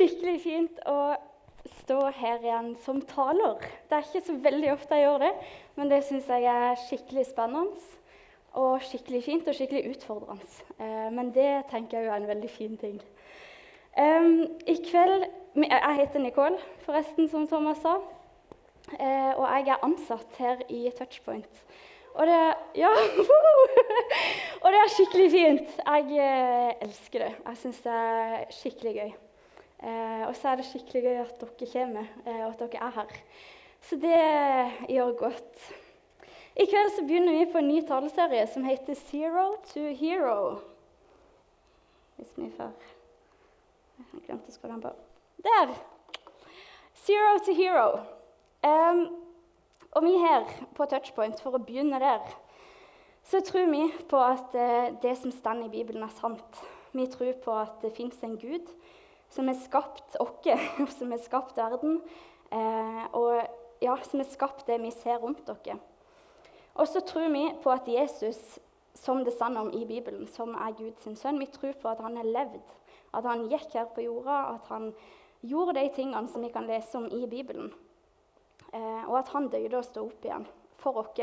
skikkelig fint å stå her igjen som taler. Det er ikke så veldig ofte jeg gjør det, men det syns jeg er skikkelig spennende og skikkelig fint og skikkelig utfordrende. Eh, men det tenker jeg jo er en veldig fin ting. I kveld Jeg heter Nicole, forresten, som Thomas sa. Uh, og jeg er ansatt her i Touchpoint. Og det, ja, og det er skikkelig fint. Jeg uh, elsker det. Jeg syns det er skikkelig gøy. Uh, og så er det skikkelig gøy at dere kommer, og at dere er her. Så det gjør godt. I kveld så begynner vi på en ny taleserie som heter 'Zero to Hero'. Hvis vi får jeg glemte å skru den på. Der! Zero to hero. Um, og vi her på Touchpoint, for å begynne der, så tror vi på at uh, det som står i Bibelen, er sant. Vi tror på at det fins en Gud som har skapt oss, som har skapt verden, uh, og ja, som har skapt det vi ser rundt dere. Og så tror vi på at Jesus, som det står om i Bibelen, som er Guds sønn, vi tror på at han har levd at han gikk her på jorda, at han gjorde de tingene som vi kan lese om i Bibelen. Eh, og at han døde og sto opp igjen for oss.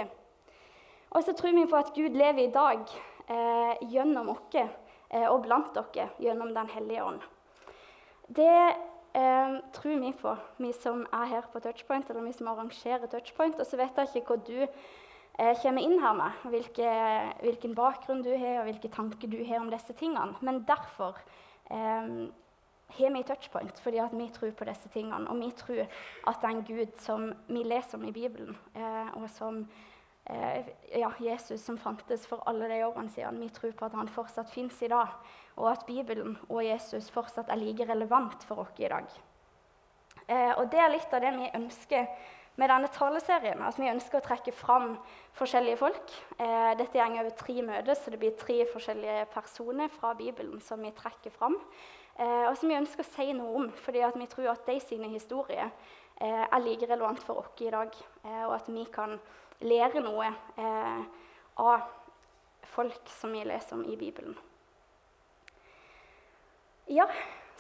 Og så tror vi på at Gud lever i dag eh, gjennom oss eh, og blant dere gjennom Den hellige ånd. Det eh, tror vi på, vi som er her på Touchpoint, eller vi som arrangerer Touchpoint. Og så vet jeg ikke hva du eh, kommer inn her med, hvilke, hvilken bakgrunn du har, og hvilke tanker du har om disse tingene. Men derfor eh, har vi touchpoint fordi vi tror på disse tingene. Og vi tror at det er en Gud som vi leser om i Bibelen, eh, og som ja, Jesus som fantes for alle de årene siden. Vi tror på at han fortsatt fins i dag, og at Bibelen og Jesus fortsatt er like relevant for oss i dag. Eh, og Det er litt av det vi ønsker med denne taleserien. At vi ønsker å trekke fram forskjellige folk. Eh, dette går over tre møter, så det blir tre forskjellige personer fra Bibelen som vi trekker fram. Eh, og som vi ønsker å si noe om, fordi vi tror at de sine historier eh, er like relevant for oss i dag. Eh, og at vi kan lære noe eh, av folk som vi leser om i Bibelen. Ja,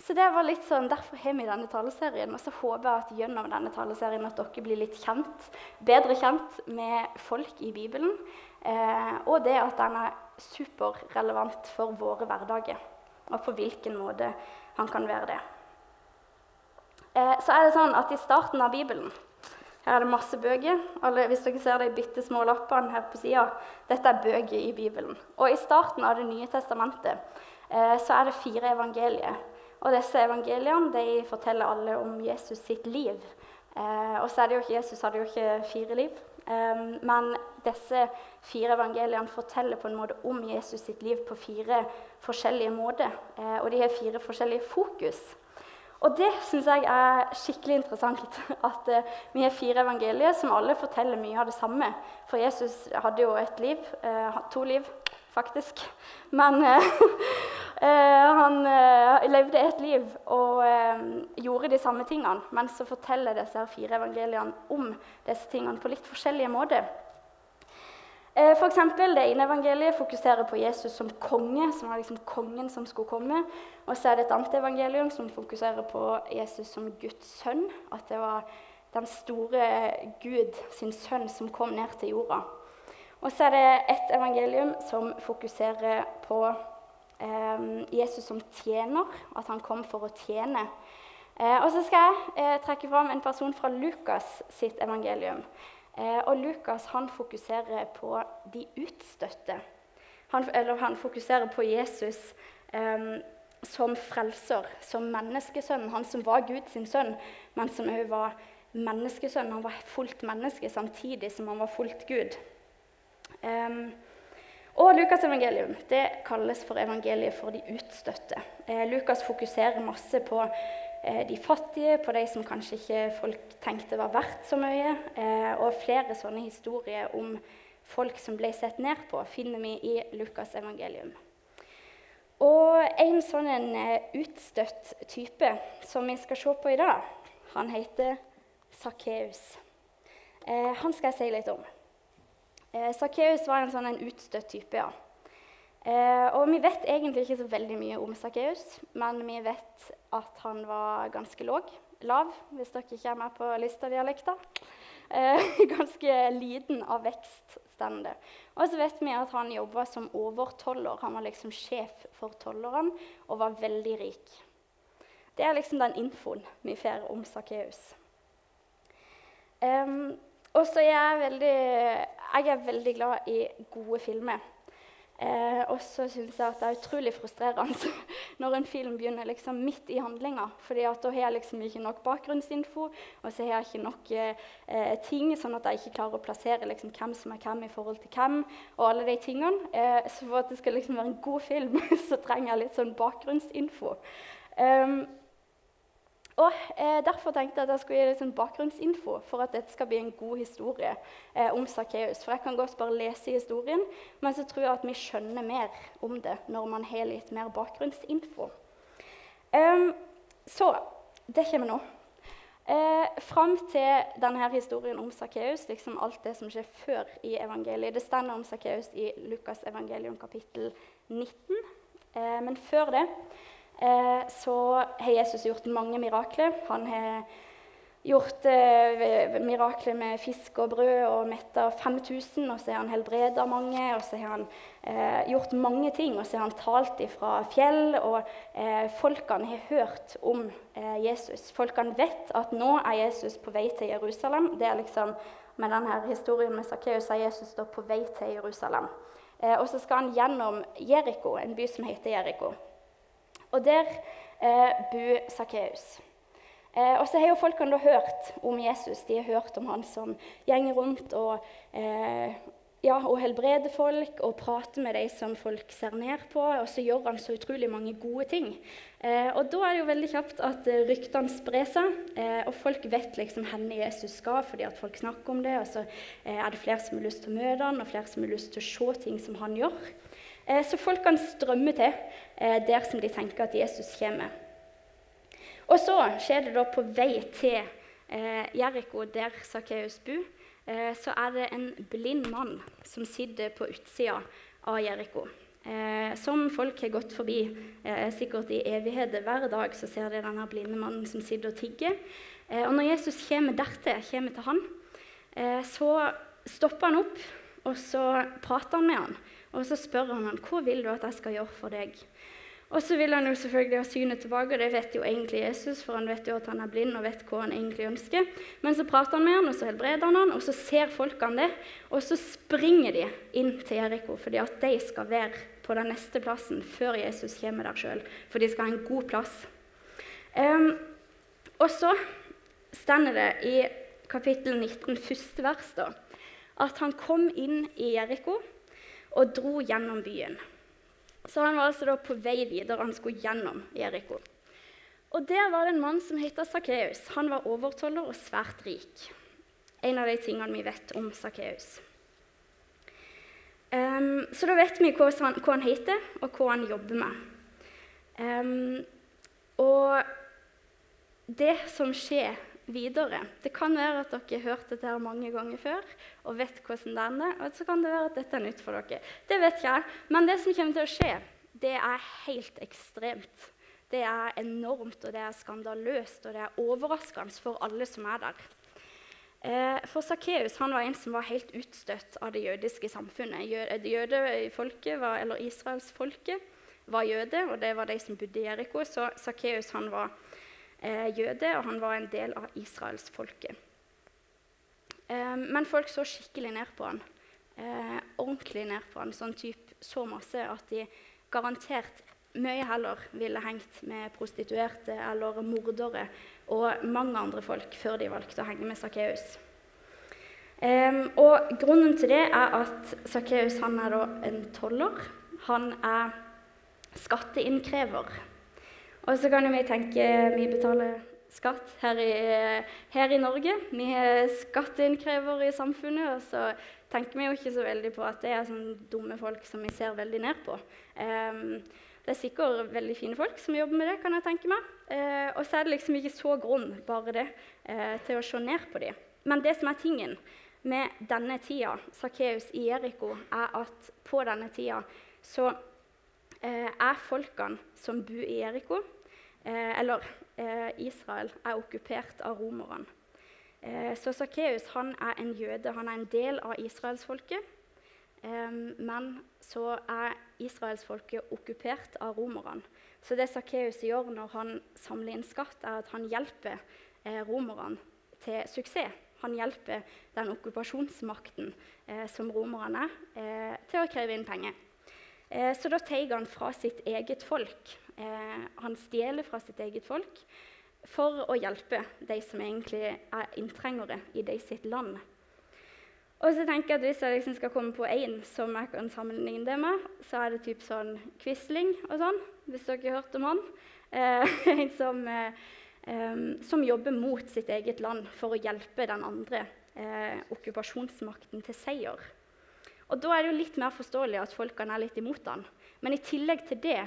så det var litt sånn, Derfor har vi denne taleserien. Og så håper jeg at gjennom denne taleserien at dere blir litt kjent, bedre kjent med folk i Bibelen. Eh, og det at den er superrelevant for våre hverdager. Og på hvilken måte han kan være det. Eh, så er det sånn at i starten av Bibelen her er det masse bøker. Alle, hvis dere ser de bitte små lappene her på sida, dette er bøker i Bibelen. Og i starten av Det nye testamentet eh, så er det fire evangelier. Og disse evangeliene de forteller alle om Jesus sitt liv. Eh, og så er det jo ikke, Jesus hadde jo ikke fire liv. Eh, men disse fire evangeliene forteller på en måte om Jesus sitt liv på fire forskjellige måter. Eh, og de har fire forskjellige fokus. Og det syns jeg er skikkelig interessant. At uh, vi har fire evangelier som alle forteller mye av det samme. For Jesus hadde jo et liv, uh, to liv faktisk. Men Eh, han eh, levde et liv og eh, gjorde de samme tingene. Men så forteller disse fire evangeliene om disse tingene på litt forskjellige måter. For eksempel, Det ene evangeliet fokuserer på Jesus som konge, som var liksom kongen som skulle komme. Og så er det et annet evangelium som fokuserer på Jesus som Guds sønn. At det var den store Gud sin sønn som kom ned til jorda. Og så er det et evangelium som fokuserer på eh, Jesus som tjener, at han kom for å tjene. Eh, og så skal jeg eh, trekke fram en person fra Lukas sitt evangelium. Eh, og Lukas han fokuserer på de utstøtte. Han, eller han fokuserer på Jesus eh, som frelser, som menneskesønn. Han som var Guds sønn, men som òg var menneskesønn. Han var fullt menneske samtidig som han var fullt Gud. Eh, og Lukas' evangelium det kalles for evangeliet for de utstøtte. Eh, Lukas fokuserer masse på de fattige, på de som kanskje ikke folk tenkte var verdt så mye. Eh, og flere sånne historier om folk som ble sett ned på, finner vi i Lukas' evangelium. Og en sånn en, eh, utstøtt type som vi skal se på i dag, han heter Sakkeus. Eh, han skal jeg si litt om. Eh, Sakkeus var en sånn en utstøtt type. ja. Eh, og vi vet egentlig ikke så veldig mye om Sakkeus, men vi vet at han var ganske låg. Lav, hvis dere ikke er med på listadialekter. Eh, ganske liten av vekst, står det. Og så vet vi at han jobba som overtoller. Han var liksom sjef for tollerne og var veldig rik. Det er liksom den infoen vi får om Sakkeus. Um, og så er jeg veldig, jeg er veldig glad i gode filmer. Eh, og så syns jeg at det er utrolig frustrerende når en film begynner liksom midt i handlinga. fordi da har jeg liksom ikke nok bakgrunnsinfo, og så har jeg ikke nok eh, ting, sånn at jeg ikke klarer å plassere liksom, hvem som er hvem i forhold til hvem. og alle de tingene. Eh, så for at det skal liksom være en god film, så trenger jeg litt sånn bakgrunnsinfo. Um, og eh, Derfor tenkte jeg at jeg skulle gi litt sånn bakgrunnsinfo for at dette skal bli en god historie eh, om Sakkeus. For jeg kan godt bare lese historien, men så tror jeg at vi skjønner mer om det når man har litt mer bakgrunnsinfo. Um, så det kommer nå. Eh, fram til denne historien om Sakkeus, liksom alt det som skjer før i evangeliet Det stender om Sakkeus i Lukas evangelium kapittel 19. Eh, men før det så har Jesus gjort mange mirakler. Han har gjort eh, mirakler med fisk og brød og metta 5000. Og så har han helbreda mange, og så har han eh, gjort mange ting. Og så har han talt ifra fjell, og eh, folkene har hørt om eh, Jesus. Folkene vet at nå er Jesus på vei til Jerusalem. Det er liksom med denne historien med Sakkeus er Jesus på vei til Jerusalem. Eh, og så skal han gjennom Jeriko, en by som heter Jeriko. Og der eh, bor Sakkeus. Eh, og så har jo folkene hørt om Jesus. De har hørt om han som gjenger rundt og, eh, ja, og helbreder folk og prater med de som folk ser ned på. Og så gjør han så utrolig mange gode ting. Eh, og da er det jo veldig kjapt at eh, ryktene sprer seg, eh, og folk vet liksom hvor Jesus skal fordi at folk snakker om det. Og så eh, er det flere som har lyst til å møte han, og flere som har lyst til å se ting som han gjør. Eh, så folk kan strømme til eh, der som de tenker at Jesus kommer. Og så skjer det da på vei til eh, Jeriko, der Sakkeus bor, så er det en blind mann som sitter på utsida av Jeriko. Som folk har gått forbi sikkert i evigheter. Hver dag så ser de denne blinde mannen som sitter og tigger. Og når Jesus kommer dertil, kommer til han, så stopper han opp, og så prater han med han. Og så spør han han, hva vil du at jeg skal gjøre for deg. Og så vil han jo selvfølgelig ha synet tilbake, og det vet jo egentlig Jesus, for han vet jo at han er blind og vet hva han egentlig ønsker. Men så prater han med han, og så helbreder han han, og så ser folkene det. Og så springer de inn til Jeriko, fordi at de skal være på den neste plassen før Jesus kommer der sjøl. For de skal ha en god plass. Um, og så stender det i kapittel 19, første vers, da, at han kom inn i Jeriko og dro gjennom byen. Så han var altså på vei videre. Han skulle gjennom Jeriko. Og Der var det en mann som het Sakkeus. Han var overtoller og svært rik. En av de tingene vi vet om Sakkeus. Um, så da vet vi hva han, hva han, heter, og hva han jobber med. Um, og det som skjer videre. Det kan være at dere har hørt dette her mange ganger før og vet hvordan det er. Og så kan det være at dette er nytt for dere. Det vet jeg. Men det som kommer til å skje, det er helt ekstremt. Det er enormt, og det er skandaløst, og det er overraskende for alle som er der. Eh, for Sakkeus var en som var helt utstøtt av det jødiske samfunnet. Jødefolket, var, eller Israelsfolket var jøde, og det var de som bodde i Jeriko. Så Sakkeus var eh, jøde, og han var en del av israelsfolket. Eh, men folk så skikkelig ned på han. Eh, ordentlig ned på han, sånn typ, så masse at de garantert mye heller ville hengt med prostituerte eller mordere og mange andre folk før de valgte å henge med Sakkeus. Um, og grunnen til det er at Sakkeus er en toller. Han er skatteinnkrever. Og så kan vi tenke vi betaler skatt her i, her i Norge. Vi er skatteinnkrever i samfunnet, og så tenker vi jo ikke så veldig på at det er sånne dumme folk som vi ser veldig ned på. Um, det er sikkert veldig fine folk som jobber med det, kan jeg tenke meg. Uh, og så er det liksom ikke så grunn, bare det, uh, til å se ned på dem. Men det som er tingen med denne tida, Sakkeus i Jeriko, er at på denne tida så eh, er folkene som bor i Jeriko, eh, eller eh, Israel, er okkupert av romerne. Eh, så Sakkeus er en jøde, han er en del av israelsfolket. Eh, men så er israelsfolket okkupert av romerne. Så det Sakkeus gjør når han samler inn skatt, er at han hjelper eh, romerne til suksess. Han hjelper den okkupasjonsmakten eh, som romerne er, eh, til å kreve inn penger. Eh, så da tar han fra sitt eget folk. Eh, han stjeler fra sitt eget folk for å hjelpe de som egentlig er inntrengere i de sitt land. Og så tenker jeg at Hvis jeg liksom skal komme på én som jeg kan sammenligne det med, så er det typ sånn Quisling og sånn, hvis dere har hørt om han. Eh, en som, eh, som, jobber mot sitt eget land for å hjelpe den andre eh, okkupasjonsmakten til seier. Og Da er det jo litt mer forståelig at folkene er litt imot han. Men i tillegg til det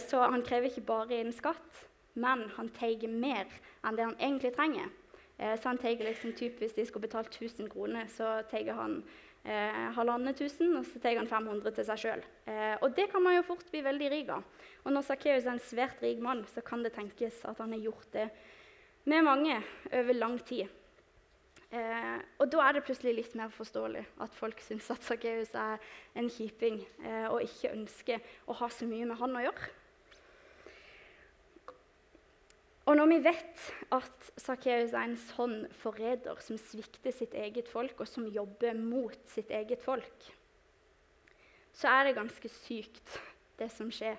så han krever ikke bare inn skatt, men han tar mer enn det han egentlig trenger. Eh, så han tar liksom typ, Hvis de skulle betalt 1000 kroner, så tar han eh, halvannet tusen, og så tar han 500 til seg sjøl. Eh, og det kan man jo fort bli veldig rik av. Og når Sakkeus er en svært rik mann, så kan det tenkes at han har gjort det med mange over lang tid. Eh, og da er det plutselig litt mer forståelig at folk syns at Sakkeus er en kjiping eh, og ikke ønsker å ha så mye med han å gjøre. Og når vi vet at Sakkeus er en sånn forræder som svikter sitt eget folk, og som jobber mot sitt eget folk, så er det ganske sykt, det som skjer.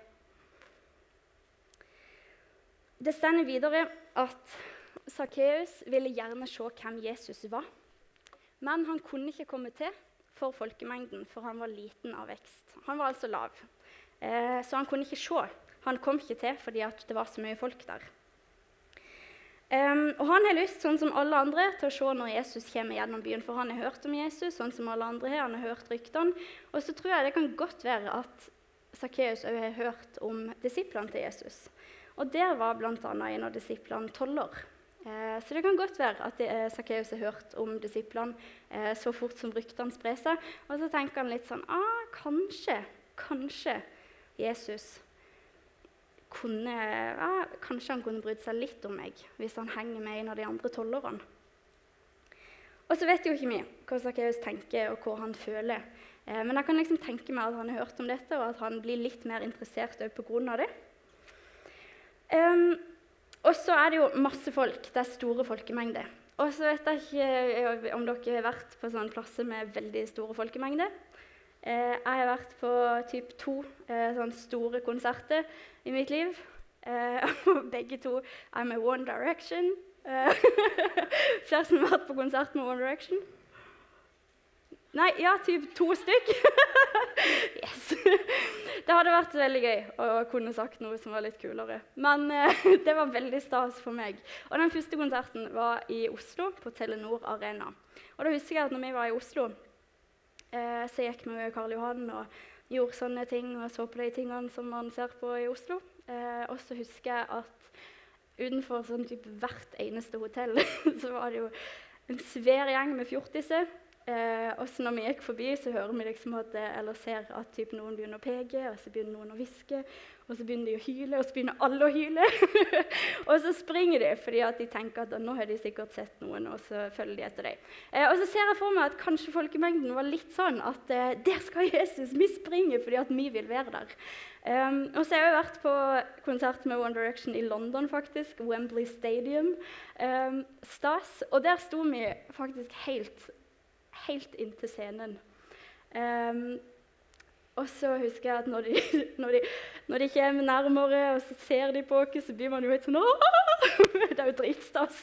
Det stender videre at Sakkeus ville gjerne se hvem Jesus var. Men han kunne ikke komme til for folkemengden, for han var liten av vekst. Han var altså lav, eh, så han kunne ikke se. Han kom ikke til fordi det var så mye folk der. Um, og Han har lyst sånn som alle andre, til å se når Jesus kommer gjennom byen. For han har hørt om Jesus, sånn som alle andre har. Han har hørt ryktene. Og så tror jeg det kan godt være at Sakkeus òg har hørt om disiplene til Jesus. Og der var bl.a. en av disiplene toller. Eh, så det kan godt være at Sakkeus har hørt om disiplene eh, så fort som ryktene sprer seg. Og så tenker han litt sånn ah, Kanskje, kanskje Jesus kunne, ah, Kanskje han kunne brydd seg litt om meg hvis han henger med en av de andre tolverne. Og så vet jo ikke vi hva Sakkeus tenker, og hva han føler. Eh, men jeg kan liksom tenke meg at han har hørt om dette, og at han blir litt mer interessert pga. det. Um, og så er det jo masse folk. Det er store folkemengder. Og så vet jeg ikke om dere har vært på sånne plasser med veldig store folkemengder. Eh, jeg har vært på typ to eh, sånne store konserter i mitt liv. Eh, begge to er med One Direction. Eh, flere som har vært på konsert med One Direction? Nei, ja, typ to stykk. yes. Det hadde vært veldig gøy å kunne sagt noe som var litt kulere. Men eh, det var veldig stas for meg. Og Den første konserten var i Oslo, på Telenor Arena. Og da husker jeg at når vi var i Oslo, Eh, så jeg vi med Karl Johan og gjorde sånne ting og så på de tingene som man ser på i Oslo. Eh, og så husker jeg at utenfor sånn type hvert eneste hotell så var det jo en svær gjeng med fjortiser. Eh, og så når vi gikk forbi, så hører vi liksom at, eller ser at typ, noen begynner å peke, og så begynner noen å hviske. Og så begynner de å hyle, og så begynner alle å hyle. og så springer de fordi de tenker at nå har de sikkert sett noen, og så følger de etter dem. Eh, og så ser jeg for meg at kanskje folkemengden var litt sånn at eh, der skal Jesus, vi springer fordi at vi vil være der. Um, og så har jeg vært på konsert med One Direction i London, faktisk. Wembley Stadium. Um, stas. Og der sto vi faktisk helt, helt inntil scenen. Um, og så husker jeg at når de, når, de, når de, kommer nærmere og så ser de på oss, så blir man jo helt sånn Det er jo dritstas.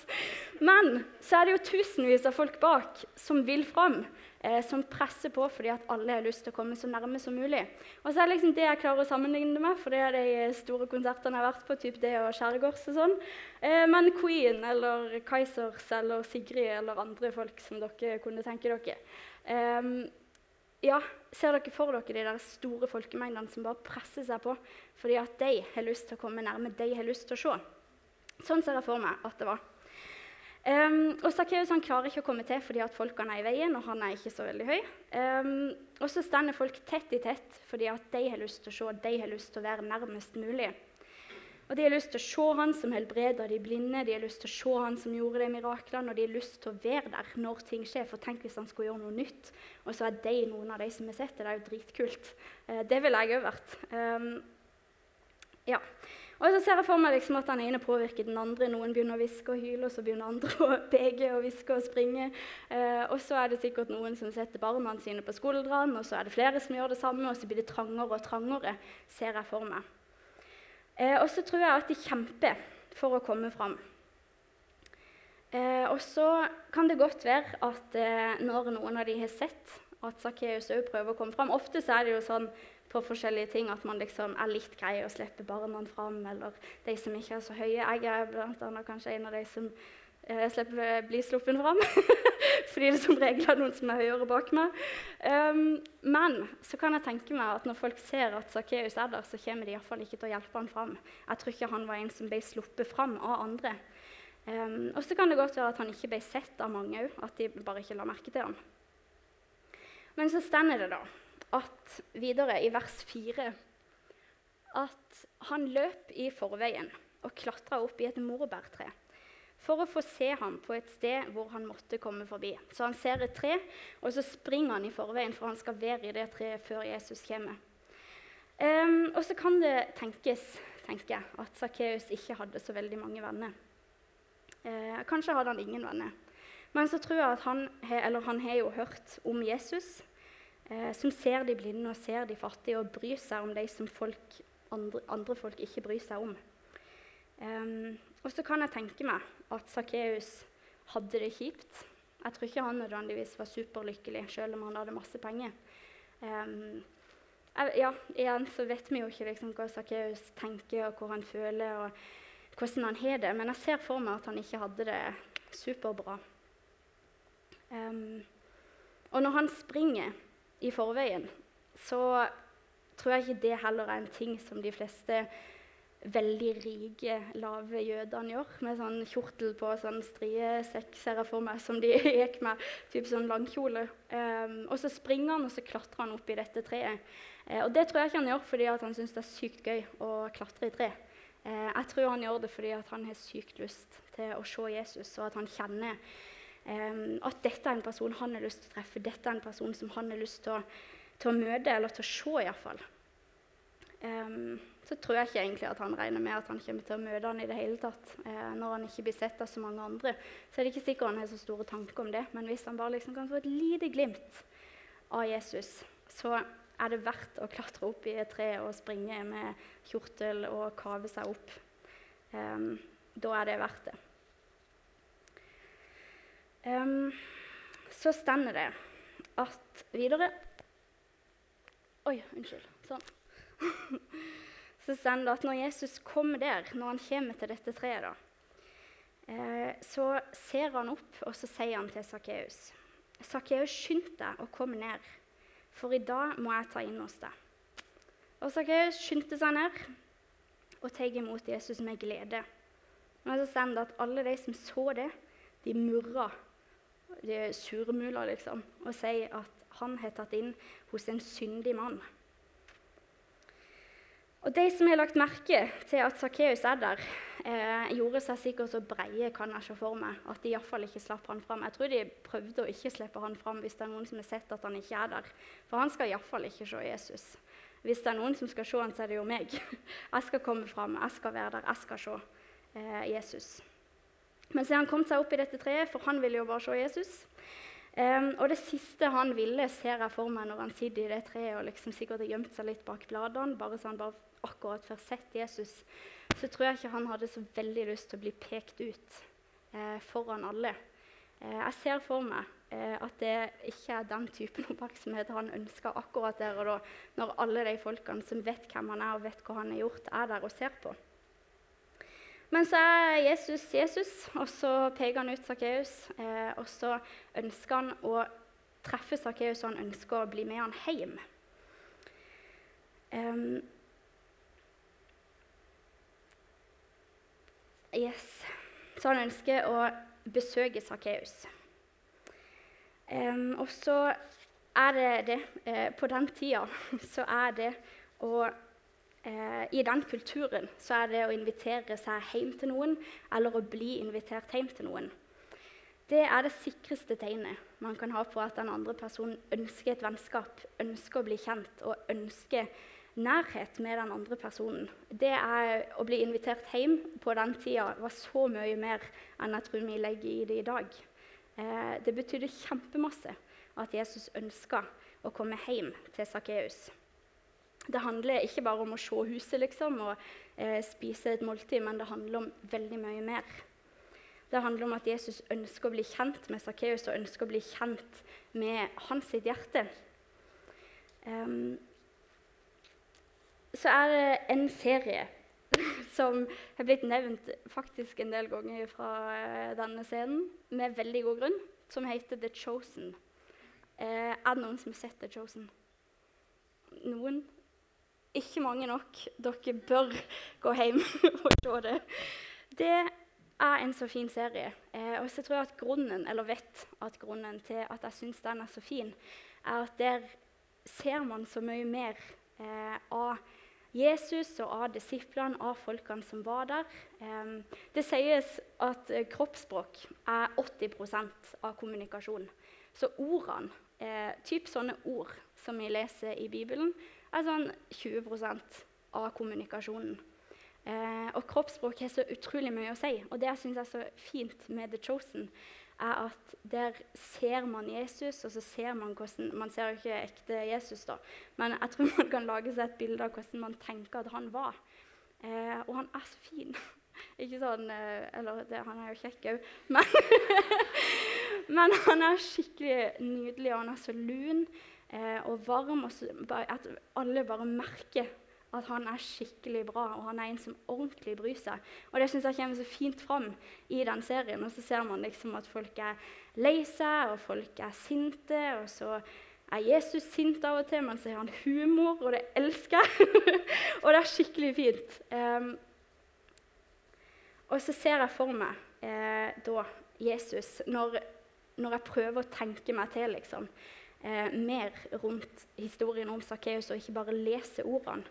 Men så er det jo tusenvis av folk bak som vil fram. Eh, som presser på fordi at alle har lyst til å komme så nærme som mulig. Og så er det liksom det jeg klarer å sammenligne det med, for det er de store konsertene jeg har vært på. typ det og Skjærgårds og sånn. Eh, men Queen eller Kaizers eller Sigrid eller andre folk som dere kunne tenke dere. Eh, ja, Ser dere for dere de der store folkemengdene som bare presser seg på fordi at de har lyst til å komme nærme, de har lyst til å se? Sånn ser jeg for meg at det var. Um, og Sakkeus klarer ikke å komme til fordi at folkene er i veien, og han er ikke så veldig høy. Um, og så stender folk tett i tett fordi at de har lyst til å se, de har lyst til å være nærmest mulig. Og De har lyst til å se han som helbreder de blinde, de har lyst til å se han som gjorde de miraklene, og de har lyst til å være der når ting skjer. For tenk hvis han skulle gjøre noe nytt, og så er de noen av de som har sett det. Det er jo dritkult. Uh, det ville jeg òg vært. Um, ja. Og så ser jeg for meg liksom at den ene påvirker den andre. Noen begynner å hviske og hyle, og så begynner andre å peke og hviske og springe. Eh, og så er det sikkert noen som setter barna sine på skuldrene, og så er det flere som gjør det samme, og så blir det trangere og trangere, ser jeg for meg. Eh, og så tror jeg at de kjemper for å komme fram. Eh, og så kan det godt være at eh, når noen av de har sett at Sakkeus òg prøver å komme fram Ofte så er det jo sånn på forskjellige ting. At man liksom er litt grei å slippe barna fram, eller de som ikke er så høye. Jeg er blant annet kanskje en av de som eh, slipper bli sluppet fram. Fordi det som regel er noen som er høyere bak meg. Um, men så kan jeg tenke meg at når folk ser at Sakkeus er der, så kommer de iallfall ikke til å hjelpe han fram. Jeg tror ikke han var en som ble sluppet fram av andre. Um, og så kan det godt være at han ikke ble sett av mange òg, at de bare ikke la merke til ham. Men så stender det da at videre i vers 4 at han løp i forveien og klatra opp i et morbærtre for å få se ham på et sted hvor han måtte komme forbi. Så han ser et tre, og så springer han i forveien, for han skal være i det treet før Jesus kommer. Um, og så kan det tenkes tenker jeg, at Sakkeus ikke hadde så veldig mange venner. Uh, kanskje hadde han ingen venner. Men så tror jeg at han, eller han har jo hørt om Jesus eh, som ser de blinde og ser de fattige og bryr seg om de som folk, andre, andre, folk ikke bryr seg om. Um, og så kan jeg tenke meg at Sakkeus hadde det kjipt. Jeg tror ikke han nødvendigvis var superlykkelig, selv om han hadde masse penger. Um, ja, igjen så vet vi jo ikke liksom, hva Sakkeus tenker, og hvor han føler, og hvordan han har det. Men jeg ser for meg at han ikke hadde det superbra. Um, og når han springer i forveien, så tror jeg ikke det heller er en ting som de fleste veldig rike, lave jødene gjør. Med sånn kjortel på, sånn striesekk, ser jeg for meg, som de gikk med. Typ sånn langkjole. Um, og så springer han og så klatrer han opp i dette treet. Uh, og det tror jeg ikke han gjør fordi han syns det er sykt gøy å klatre i tre. Uh, jeg tror han gjør det fordi han har sykt lyst til å se Jesus, og at han kjenner at dette er en person han har lyst til å treffe, dette er en person som han har lyst til å, til å møte, eller til å se iallfall. Um, så tror jeg ikke egentlig at han regner med at han kommer til å møte han i det hele tatt. Eh, når han ikke blir sett av så mange andre, så er det ikke sikkert han har så store tanker om det. Men hvis han bare liksom kan få et lite glimt av Jesus, så er det verdt å klatre opp i et tre og springe med kjortel og kave seg opp. Um, da er det verdt det. Um, så stender det at videre Oi, unnskyld. Sånn. så stender det at når Jesus kommer der, når han kommer til dette treet, da, eh, så ser han opp, og så sier han til Sakkeus Sakkeus, skynd deg å komme ned, for i dag må jeg ta inn hos deg. Og Sakkeus skyndte seg ned og tok imot Jesus med glede. Men så stender det at alle de som så det, de murra surmuler, liksom, og sier at han har tatt inn hos en syndig mann. Og De som har lagt merke til at Sakkeus er der, eh, gjorde seg sikkert så breie kan jeg se for meg, at de iallfall ikke slapp han fram. Jeg tror de prøvde å ikke slippe han fram hvis det er noen som har sett at han ikke er der. For han skal iallfall ikke se Jesus. Hvis det er noen som skal se han, så er det jo meg. Jeg skal komme fram, jeg skal være der, jeg skal se eh, Jesus. Men så han kom seg opp i dette treet, for han ville jo bare se Jesus. Um, og det siste han ville, ser jeg for meg når han sitter i det treet og liksom sikkert har gjemt seg litt bak bladene, bare så han bare akkurat får sett Jesus, så tror jeg ikke han hadde så veldig lyst til å bli pekt ut eh, foran alle. Eh, jeg ser for meg eh, at det ikke er den typen oppmerksomhet han ønsker akkurat der og da, når alle de folkene som vet hvem han er og vet hva han har gjort, er der og ser på. Men så er Jesus Jesus, og så peker han ut Sakkeus. Eh, og så ønsker han å treffe Sakkeus, og han ønsker å bli med han hjem. Um, yes. Så han ønsker å besøke Sakkeus. Um, og så er det det eh, På den tida så er det å I den kulturen så er det å invitere seg hjem til noen eller å bli invitert hjem til noen. Det er det sikreste tegnet man kan ha på at den andre personen ønsker et vennskap, ønsker å bli kjent og ønsker nærhet med den andre personen. Det er Å bli invitert hjem på den tida var så mye mer enn jeg tror vi legger i det i dag. Eh, det betydde kjempemasse at Jesus ønska å komme hjem til Sakkeus. Det handler ikke bare om å se huset liksom, og eh, spise et måltid, men det handler om veldig mye mer. Det handler om at Jesus ønsker å bli kjent med Sakkeus og ønsker å bli kjent med hans hjerte. Um, så er det en serie som har blitt nevnt faktisk en del ganger fra uh, denne scenen, med veldig god grunn, som heter The Chosen. Uh, er det noen som har sett The Chosen? Noen? Ikke mange nok. Dere bør gå hjem og se det. Det er en så fin serie. Eh, og så tror jeg at grunnen, eller vet at grunnen til at jeg syns den er så fin, er at der ser man så mye mer eh, av Jesus og av disiplene, av folkene som var der. Eh, det sies at eh, kroppsspråk er 80% av kommunikasjonen. Så ordene, eh, typ sånne ord som vi leser i Bibelen, er sånn 20 av kommunikasjonen. Eh, og kroppsspråk har så utrolig mye å si. Og det jeg syns er så fint med The Chosen, er at der ser man Jesus, og så ser man hvordan Man ser jo ikke ekte Jesus, da, men jeg tror man kan lage seg et bilde av hvordan man tenker at han var. Eh, og han er så fin. Ikke sånn eh, Eller det, han er jo kjekk òg, men, men han er skikkelig nydelig, og han er så lun eh, og varm. Og at alle bare merker at han er skikkelig bra, og han er en som ordentlig bryr seg. Og Det synes jeg kommer så fint fram i den serien. Og så ser man liksom at folk er lei seg, og folk er sinte. Og så er Jesus sint av og til, men så har han humor, og det elsker jeg. og det er skikkelig fint. Um, og så ser jeg for meg eh, da Jesus når, når, jeg prøver å tenke meg til liksom, eh, mer rundt historien om Sakkeus, og ikke bare lese ordene.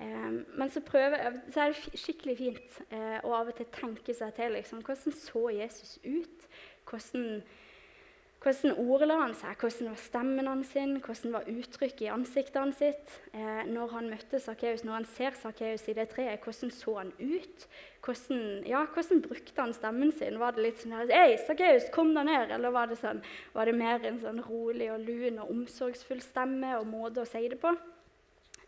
Eh, men så, prøver, så, er det skikkelig fint eh, å av og til tenke seg til liksom, hvordan så Jesus ut. Hvordan, hvordan ordla han seg? Hvordan var stemmen hans? Sin, hvordan var uttrykket i ansiktet hans? sitt? Uh, når han møtte Sakkeus, når han ser Sakkeus i det treet, hvordan så han ut? Hvordan, ja, hvordan brukte han stemmen sin? Var det litt sånn her, Sakkeus, kom deg ned! Eller var det, sånn, var det mer en sånn rolig og lun og omsorgsfull stemme og måte å si det på?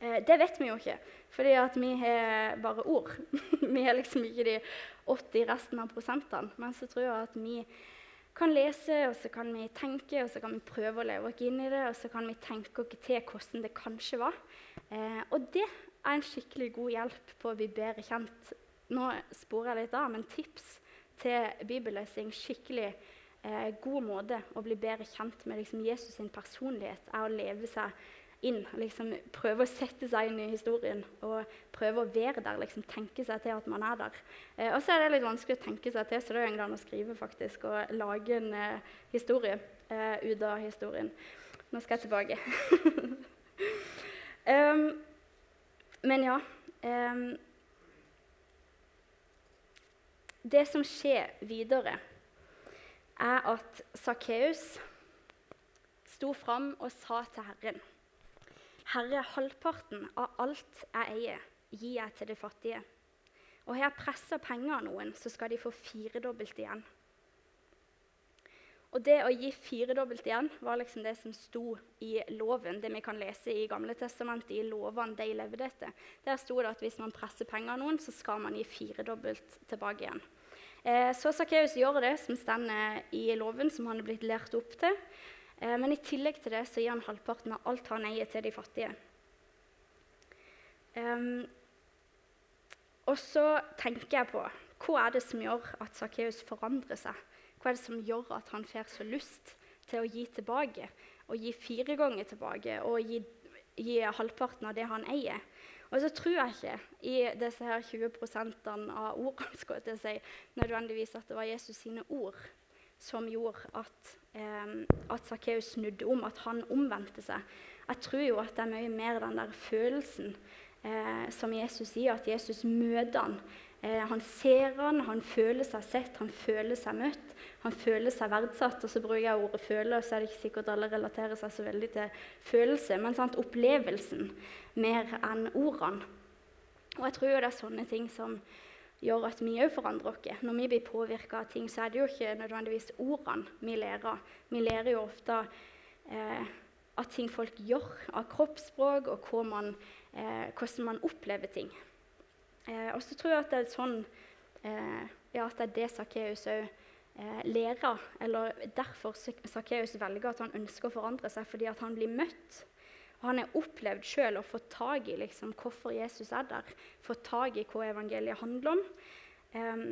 Eh, det vet vi jo ikke, fordi vi har bare ord. vi har liksom ikke de 80 resten av prosentene. Men så tror jeg at vi kan lese, og så kan vi tenke, og så kan vi prøve å leve oss inn i det, og så kan vi tenke oss til hvordan det kanskje var. Eh, og det er en skikkelig god hjelp på å bli bedre kjent. Nå sporer jeg litt av, men tips til bibellesing. Skikkelig eh, god måte å bli bedre kjent med liksom, Jesus' sin personlighet er å leve seg inn. Liksom, prøve å sette seg inn i historien og prøve å være der. Liksom, tenke seg til at man er der. Eh, og så er det litt vanskelig å tenke seg til, så det er egentlig å skrive faktisk, og lage en eh, historie eh, ut av historien. Nå skal jeg tilbake. um, men ja um, Det som skjer videre, er at Sakkeus sto fram og sa til Herren Herre, halvparten av alt jeg eier, gir jeg til de fattige. Og har jeg pressa penger av noen, så skal de få firedobbelt igjen. Og det å gi firedobbelt igjen var liksom det som sto i loven, det vi kan lese i Gamle testamentet, i lovene de levde etter. Der sto det at hvis man presser penger av noen, så skal man gi firedobbelt tilbake igjen. Eh, så Sakkeus gjør det som står i loven, som han er blitt lært opp til. Eh, men i tillegg til det så gir han halvparten av alt han eier, til de fattige. Um, og så tenker jeg på hva er det som gjør at Sakkeus forandrer seg? Hva er det som gjør at han får så lyst til å gi tilbake? Og gi fire ganger tilbake og gi, gi halvparten av det han eier? Og så tror jeg ikke i disse her 20% av ordene skal jeg si, nødvendigvis at det var Jesus sine ord som gjorde at, eh, at Sakkeus snudde om, at han omvendte seg. Jeg tror jo at det er mye mer den der følelsen eh, som Jesus sier, at Jesus møter han. Eh, han ser han, han føler seg sett, han føler seg møtt, han føler seg verdsatt. Og så bruker jeg ordet 'føle', og så er det ikke sikkert alle relaterer seg så veldig til følelse, men sant, opplevelsen mer enn ordene. Og jeg tror jo det er sånne ting som gjør at vi òg forandrer oss. Når vi blir påvirka av ting, så er det jo ikke nødvendigvis ordene vi lærer. Vi lærer jo ofte eh, av ting folk gjør, av kroppsspråk og man, eh, hvordan man opplever ting. Eh, og så tror jeg at det er sånn eh, ja, at det er det Sakkeus òg eh, lære. Eller derfor Sakkeus velger at han ønsker å forandre seg, fordi han blir møtt. Og han har opplevd sjøl å få tak i liksom, hvorfor Jesus er der, fått tak i hva evangeliet handler om. Eh,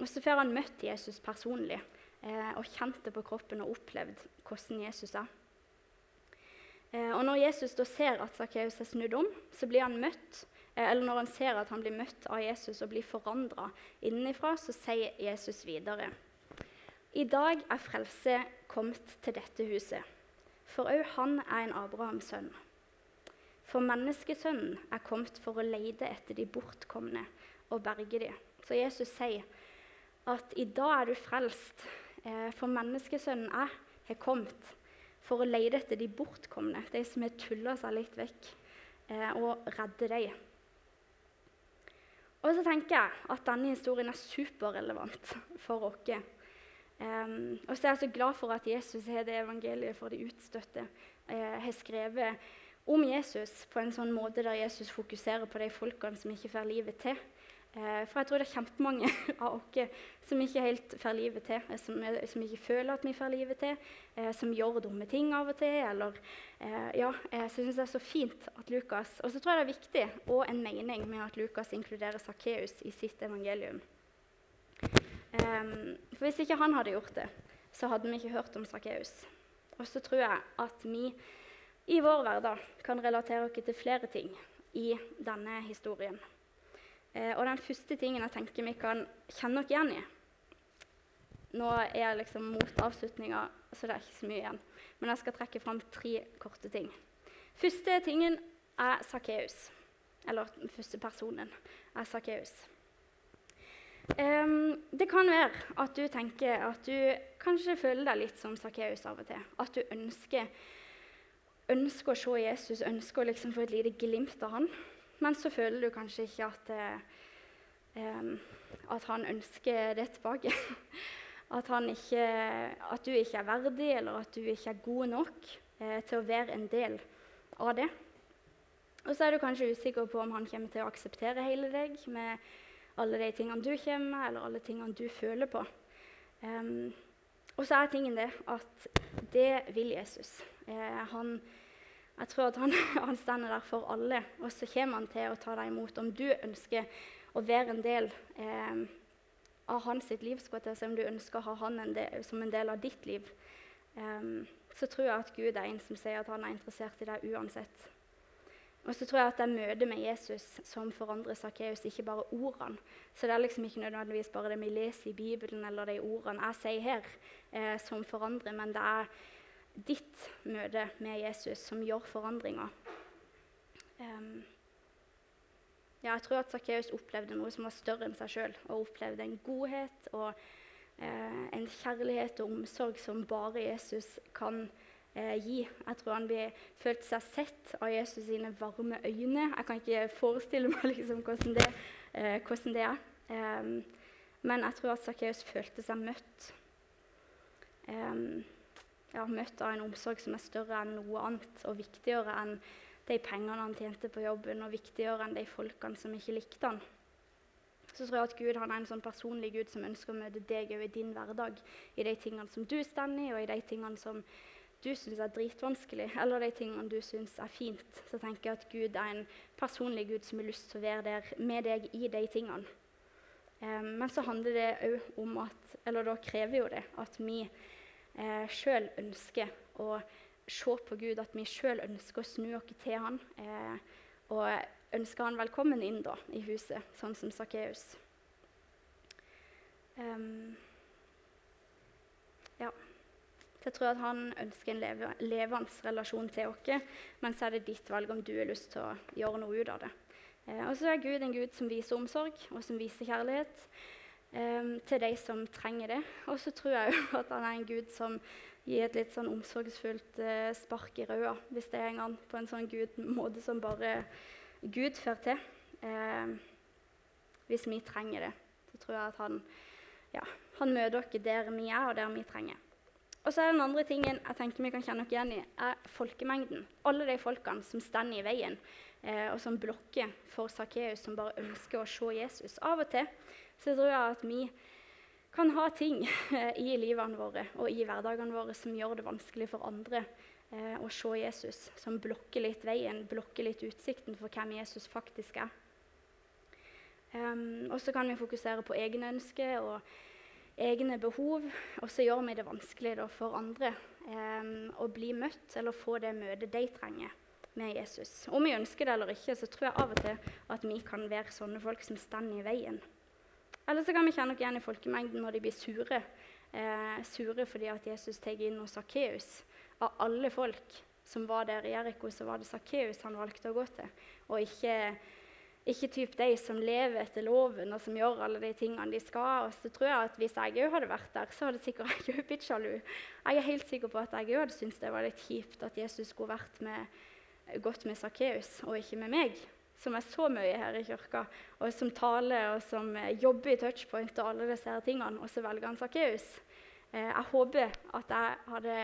og så får han møtt Jesus personlig eh, og kjent det på kroppen og opplevd hvordan Jesus er. Eh, og når Jesus da ser at Sakkeus er snudd om, så blir han møtt Eh, eller når han ser at han blir møtt av Jesus og blir forandra innenfra, så sier Jesus videre. I dag er frelse kommet til dette huset, for òg han er en Abrahams sønn. For menneskesønnen er kommet for å leide etter de bortkomne og berge de. Så Jesus sier at i dag er du frelst, eh, for menneskesønnen er, har kommet for å leide etter de bortkomne, de som har tulla seg litt vekk, eh, og redde dem. Og så tenker jeg at denne historien er superrelevant for oss. Um, og så er jeg så glad for at Jesus har det evangeliet for de utstøtte. Jeg har skrevet om Jesus på en sånn måte der Jesus fokuserer på de folkene som ikke får livet til. Eh, for jeg tror det er kjempemange av oss som ikke helt får livet til, eh, som, som, ikke føler at vi får livet til, eh, som gjør dumme ting av og til. Eller, ja, jeg syns det er så fint at Lukas Og så tror jeg det er viktig og en mening med at Lukas inkluderer Sakkeus i sitt evangelium. For hvis ikke han hadde gjort det, så hadde vi ikke hørt om Sakkeus. Og så tror jeg at vi i vår hverdag kan relatere oss til flere ting i denne historien. Eh, og den første tingen jeg tenker vi kan kjenne oss igjen i Nå er jeg liksom mot avslutninga, så det er ikke så mye igjen. Men jeg skal trekke fram tre korte ting. Første tingen er Sakkeus. Eller den første personen er Sakkeus. Det kan være at du tenker at du kanskje føler deg litt som Sakkeus av og til. At du ønsker, ønsker å se Jesus, ønsker å liksom få et lite glimt av han. Men så føler du kanskje ikke at, eh, at han ønsker det tilbake. At, ikke, at, du ikke er verdig, eller at du ikke er god nok eh, til å være en del av det. Og så er du kanskje usikker på om han kommer til å akseptere hele deg med alle de tingene du kommer med, eller alle tingene du føler på. Um, og så er tingen det at det vil Jesus. Eh, han jeg tror at han, han stender der for alle, og så kommer han til å ta deg imot. Om du ønsker å være en del eh, av hans liv, om du ønsker å ha han en del, som en del av ditt liv, eh, så tror jeg at Gud er en som sier at han er interessert i deg uansett. Og så tror jeg at det er møtet med Jesus som forandrer Sakkeus, ikke bare ordene. Så det er liksom ikke nødvendigvis bare det vi leser i Bibelen eller de ordene jeg sier her, eh, som forandrer, men det er ditt møte med Jesus som gjør forandringer. Um, ja, jeg tror at Sakkeus opplevde noe som var større enn seg sjøl. Og opplevde en godhet og eh, en kjærlighet og omsorg som bare Jesus kan eh, gi. Jeg tror han blir følt seg sett av Jesus sine varme øyne. Jeg kan ikke forestille meg liksom hvordan, det, eh, hvordan, det, er. Um, men jeg tror at Sakkeus følte seg møtt. Um, ja, møtt av en omsorg som er større enn noe annet, og viktigere enn de pengene han tjente på jobben, og viktigere enn de folkene som ikke likte han. Så tror jeg at Gud han er en sånn personlig Gud som ønsker å møte deg i din hverdag. I de tingene som du står i, og i de tingene som du syns er dritvanskelig, eller de tingene du syns er fint. Så tenker jeg at Gud er en personlig Gud som har lyst til å være der med deg i de tingene. Eh, men så handler det òg om at Eller da krever jo det at vi eh, sjøl ønsker å se på Gud, at vi sjøl ønsker å snu oss til Han. Eh, og ønsker han velkommen inn da, i huset, sånn som Sakkeus. Um, ja. Så jeg tror at han ønsker en leve, levende relasjon til oss, men så er det ditt valg om du har lyst til å gjøre noe ut av det. Eh, og så er Gud en Gud som viser omsorg og som viser kjærlighet eh, til de som trenger det. Og så tror jeg jo at han er en Gud som gir et litt sånn omsorgsfullt eh, spark i røda, hvis det er en gang, på en sånn Gud, måte som bare Gud fører til. Eh, hvis vi trenger det, så tror jeg at han, ja, han møter oss der vi er, og der vi trenger. Og så er Den andre tingen jeg tenker vi kan kjenne oss igjen i, er folkemengden. Alle de folkene som står i veien, eh, og som blokker for Sakkeus, som bare ønsker å se Jesus. Av og til så tror jeg at vi kan ha ting eh, i livene våre og i hverdagene våre som gjør det vanskelig for andre eh, å se Jesus, som blokker litt veien, blokker litt utsikten for hvem Jesus faktisk er. Um, og så kan vi fokusere på egne ønsker og egne behov, og så gjør vi det vanskelig da, for andre eh, å bli møtt eller få det møtet de trenger med Jesus. Om vi ønsker det eller ikke, så tror jeg av og til at vi kan være sånne folk som står i veien. Eller så kan vi kjenne oss igjen i folkemengden når de blir sure. Eh, sure fordi at Jesus tar inn hos Sakkeus. Av alle folk som var der i Jeriko, så var det Sakkeus han valgte å gå til, og ikke ikke typ de som lever etter loven og som gjør alle de tingene de skal. Og så tror jeg at Hvis jeg òg hadde vært der, så hadde sikkert jeg òg blitt sjalu. Jeg er helt sikker på at jeg òg hadde syntes det var litt kjipt at Jesus skulle vært med, gått med Sakkeus og ikke med meg, som er så mye her i kirka, og som taler og som jobber i touchpoint og alle disse her tingene, og så velger han Sakkeus. Eh, jeg håper at jeg hadde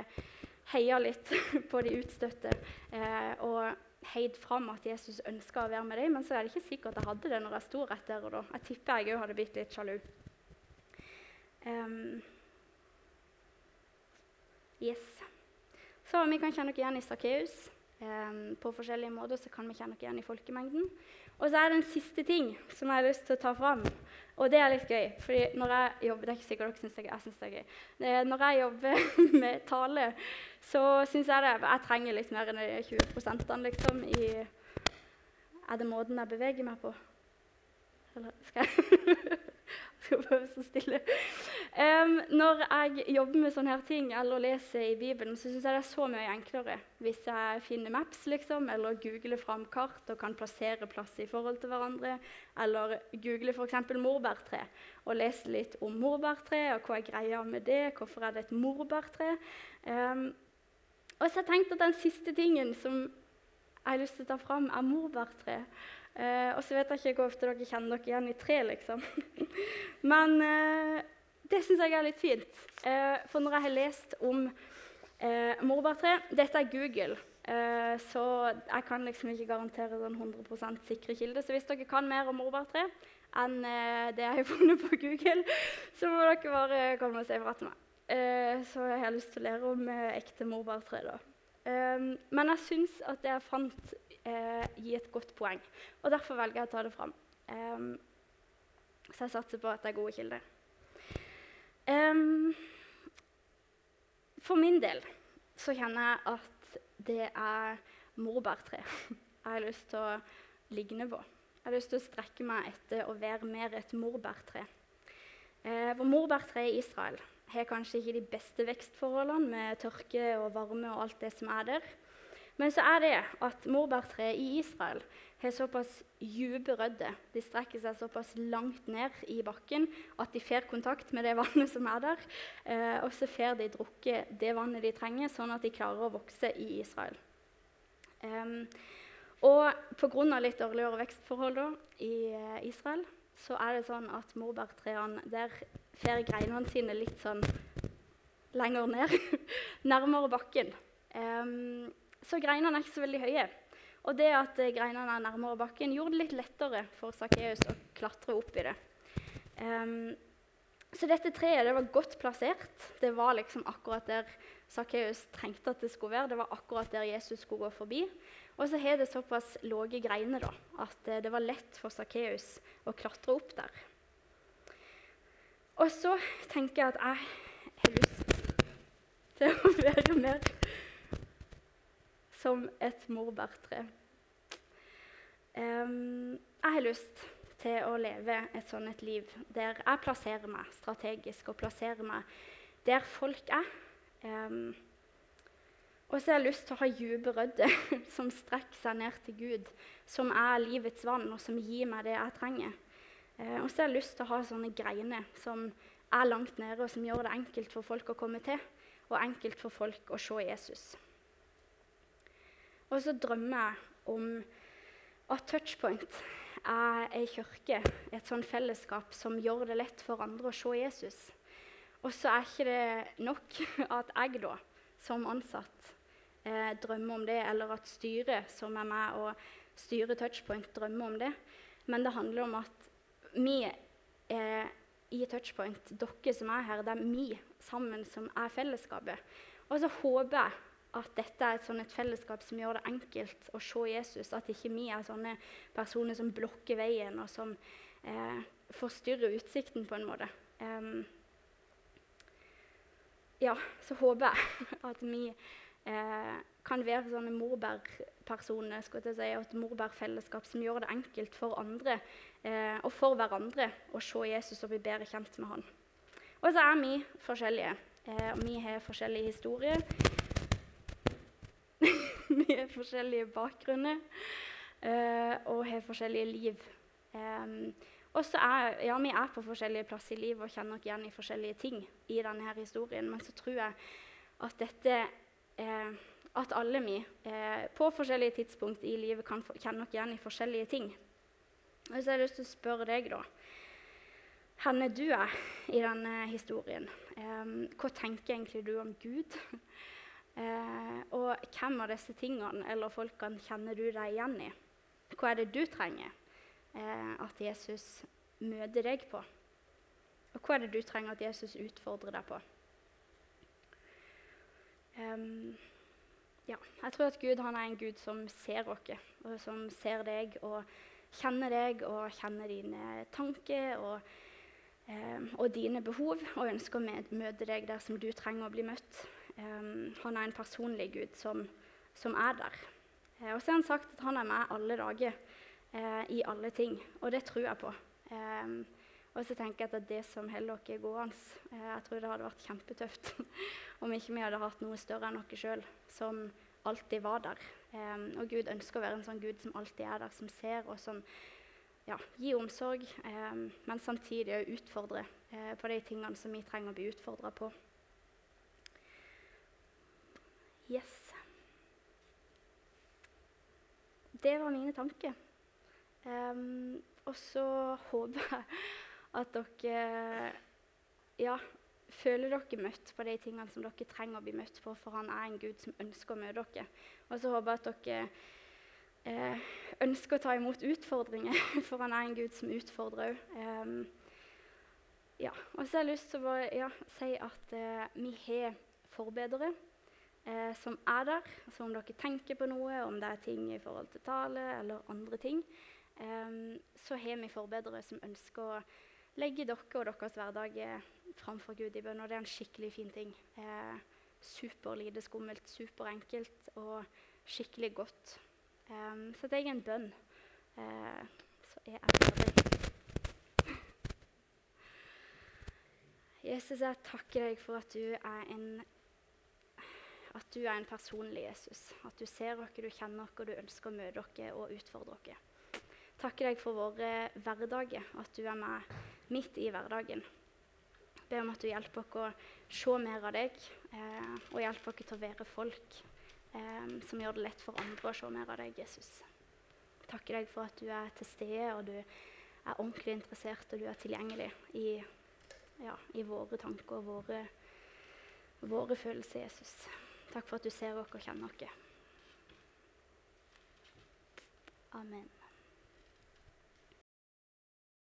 heia litt på de utstøtte. Eh, og heid fram at Jesus ønska å være med dem, men så er det ikke sikkert jeg hadde det når jeg sto rett der og da. Jeg tipper jeg òg hadde blitt litt sjalu. Um, yes. Så vi kan kjenne dere igjen i Sakkeus. Um, på forskjellige måter så kan vi kjenne dere igjen i folkemengden. Og så er det en siste ting som jeg har lyst til å ta fram. Og det er litt gøy. for når jeg jobber, Det er ikke sikkert dere syns det. Jeg synes det er gøy. Når jeg jobber med tale, så syns jeg det Jeg trenger litt mer enn de 20% liksom. I, er det måten jeg beveger meg på? Eller skal jeg skal prøve så stille. Um, når jeg jobber med sånne her ting eller leser i Bibelen, så syns jeg det er så mye enklere hvis jeg finner maps liksom, eller googler fram kart og kan plassere plass i forhold til hverandre. Eller googler f.eks. morbærtre og leser litt om morbærtre og hva er greia med det. Hvorfor er det et morbærtre? Um, og så har jeg tenkt at den siste tingen som jeg har lyst til å ta fram, er morbærtre. Eh, og så vet jeg ikke hvor ofte dere kjenner dere igjen i tre, liksom. Men eh, det syns jeg er litt fint. Eh, for når jeg har lest om eh, morbærtre Dette er Google, eh, så jeg kan liksom ikke garantere den 100% sikre kilde. Så hvis dere kan mer om morbærtre enn eh, det jeg har funnet på Google, så må dere bare komme og si fra til meg. Eh, så jeg har lyst til å lære om ekte morbærtre. da. Men jeg syns at det jeg fant eh, gir et godt poeng. Og Derfor velger jeg å ta det fram. Um, så jeg satser på at det er gode kilder. Um, for min del så kjenner jeg at det er morbærtre jeg har lyst til å ligne på. Jeg har lyst til å strekke meg etter å være mer et morbærtre. Eh, for morbærtre i Israel har kanskje ikke de beste vekstforholdene med tørke og varme og alt det som er der. Men så er det at morbærtreet i Israel har såpass dype rødder. De strekker seg såpass langt ned i bakken at de får kontakt med det vannet som er der. Eh, og så får de drukke det vannet de trenger, sånn at de klarer å vokse i Israel. Um, og pga. litt dårligere vekstforhold da, i uh, Israel så er det sånn at morbærtrærne der får greinene sine litt sånn lenger ned, nærmere bakken. Um, så greinene er ikke så veldig høye. Og det at eh, greinene er nærmere bakken, gjorde det litt lettere for Sakkeus å klatre opp i det. Um, så dette treet det var godt plassert. Det var liksom akkurat der Sakkeus trengte at det skulle være. Det var akkurat der Jesus skulle gå forbi. Og så har det såpass lave greiner da, at eh, det var lett for Sakkeus å klatre opp der. Og så tenker jeg at jeg har lyst til å være mer som et morbærtre. Jeg har lyst til å leve et sånt et liv der jeg plasserer meg strategisk og plasserer meg der folk er. Og så har jeg lyst til å ha dype rødder som strekker seg ned til Gud, som er livets vann, og som gir meg det jeg trenger. Uh, og så har jeg lyst til å ha sånne greiner som er langt nede, og som gjør det enkelt for folk å komme til, og enkelt for folk å se Jesus. Og så drømmer jeg om at Touchpoint er ei kirke, et sånn fellesskap som gjør det lett for andre å se Jesus. Og så er ikke det nok at jeg da, som ansatt, eh, drømmer om det, eller at styret som er med og styrer Touchpoint, drømmer om det. Men det handler om at vi er i Touchpoint, dere som er her, det er vi sammen som er fellesskapet. Og så håper jeg at dette er et, sånn et fellesskap som gjør det enkelt å se Jesus. At ikke vi er sånne personer som blokker veien, og som eh, forstyrrer utsikten på en måte. Um, ja, så håper jeg at vi eh, kan være sånne morbærpersoner, si, og et morbærfellesskap som gjør det enkelt for andre eh, og for hverandre å se Jesus og bli bedre kjent med han. Og så er vi forskjellige. Eh, og vi har forskjellige historier. vi har forskjellige bakgrunner uh, og har forskjellige liv. Og så er, ja, Vi er på forskjellige plasser i livet og kjenner oss igjen i forskjellige ting i denne historien. Men så tror jeg at dette eh, at alle vi eh, på forskjellige tidspunkt i livet kan kjenne oss igjen i forskjellige ting. Og så har jeg lyst til å spørre deg, da. Henne du er i denne historien. Hva tenker egentlig du om Gud? Eh, og hvem av disse tingene eller folkene kjenner du deg igjen i? Hva er det du trenger eh, at Jesus møter deg på? Og hva er det du trenger at Jesus utfordrer deg på? Um, ja, jeg tror at Gud er en Gud som ser oss, og som ser deg og kjenner deg og kjenner dine tanker og, eh, og dine behov, og ønsker å møte deg der som du trenger å bli møtt. Eh, han er en personlig Gud som, som er der. Eh, og så har han sagt at han er med alle dager uh, i alle ting, og det tror jeg på. Um, og så tenker jeg at det som holder oss gående. Uh, jeg tror det hadde vært kjempetøft om ikke vi hadde hatt noe større enn oss sjøl, som alltid var der. Um, og Gud ønsker å være en sånn Gud som alltid er der, som ser, og som ja, gir omsorg, men samtidig utfordrer på de tingene som vi trenger å bli utfordra på. Yes. Det var mine tanker. Um, og så håper jeg at dere ja, føler dere møtt på de tingene som dere trenger å bli møtt på, for han er en Gud som ønsker å møte dere. Og så håper jeg at dere eh, ønsker å ta imot utfordringer, for han er en Gud som utfordrer òg. Eh, ja. Og så har jeg lyst til å ja, si at eh, vi har forbedere eh, som er der. Så om dere tenker på noe, om det er ting i forhold til tale eller andre ting, eh, så har vi forbedere som ønsker å legge dere og deres hverdag eh, framfor Gud i bønn. Og det er en skikkelig fin ting. Eh, super lite skummelt, superenkelt og skikkelig godt. Eh, så det er en bønn. Eh, så er jeg ferdig. Jesus, jeg takker deg for at du er en at du er en personlig Jesus. At du ser oss, du kjenner oss, du ønsker å møte oss og utfordre oss. Takker deg for våre hverdager, at du er med midt i hverdagen. Be om at du hjelper oss å se mer av deg, eh, og hjelper oss til å være folk eh, som gjør det lett for andre å se mer av deg, Jesus. Takker deg for at du er til stede, og du er ordentlig interessert, og du er tilgjengelig i, ja, i våre tanker og våre, våre følelser, Jesus. Takk for at du ser oss og kjenner oss. Amen.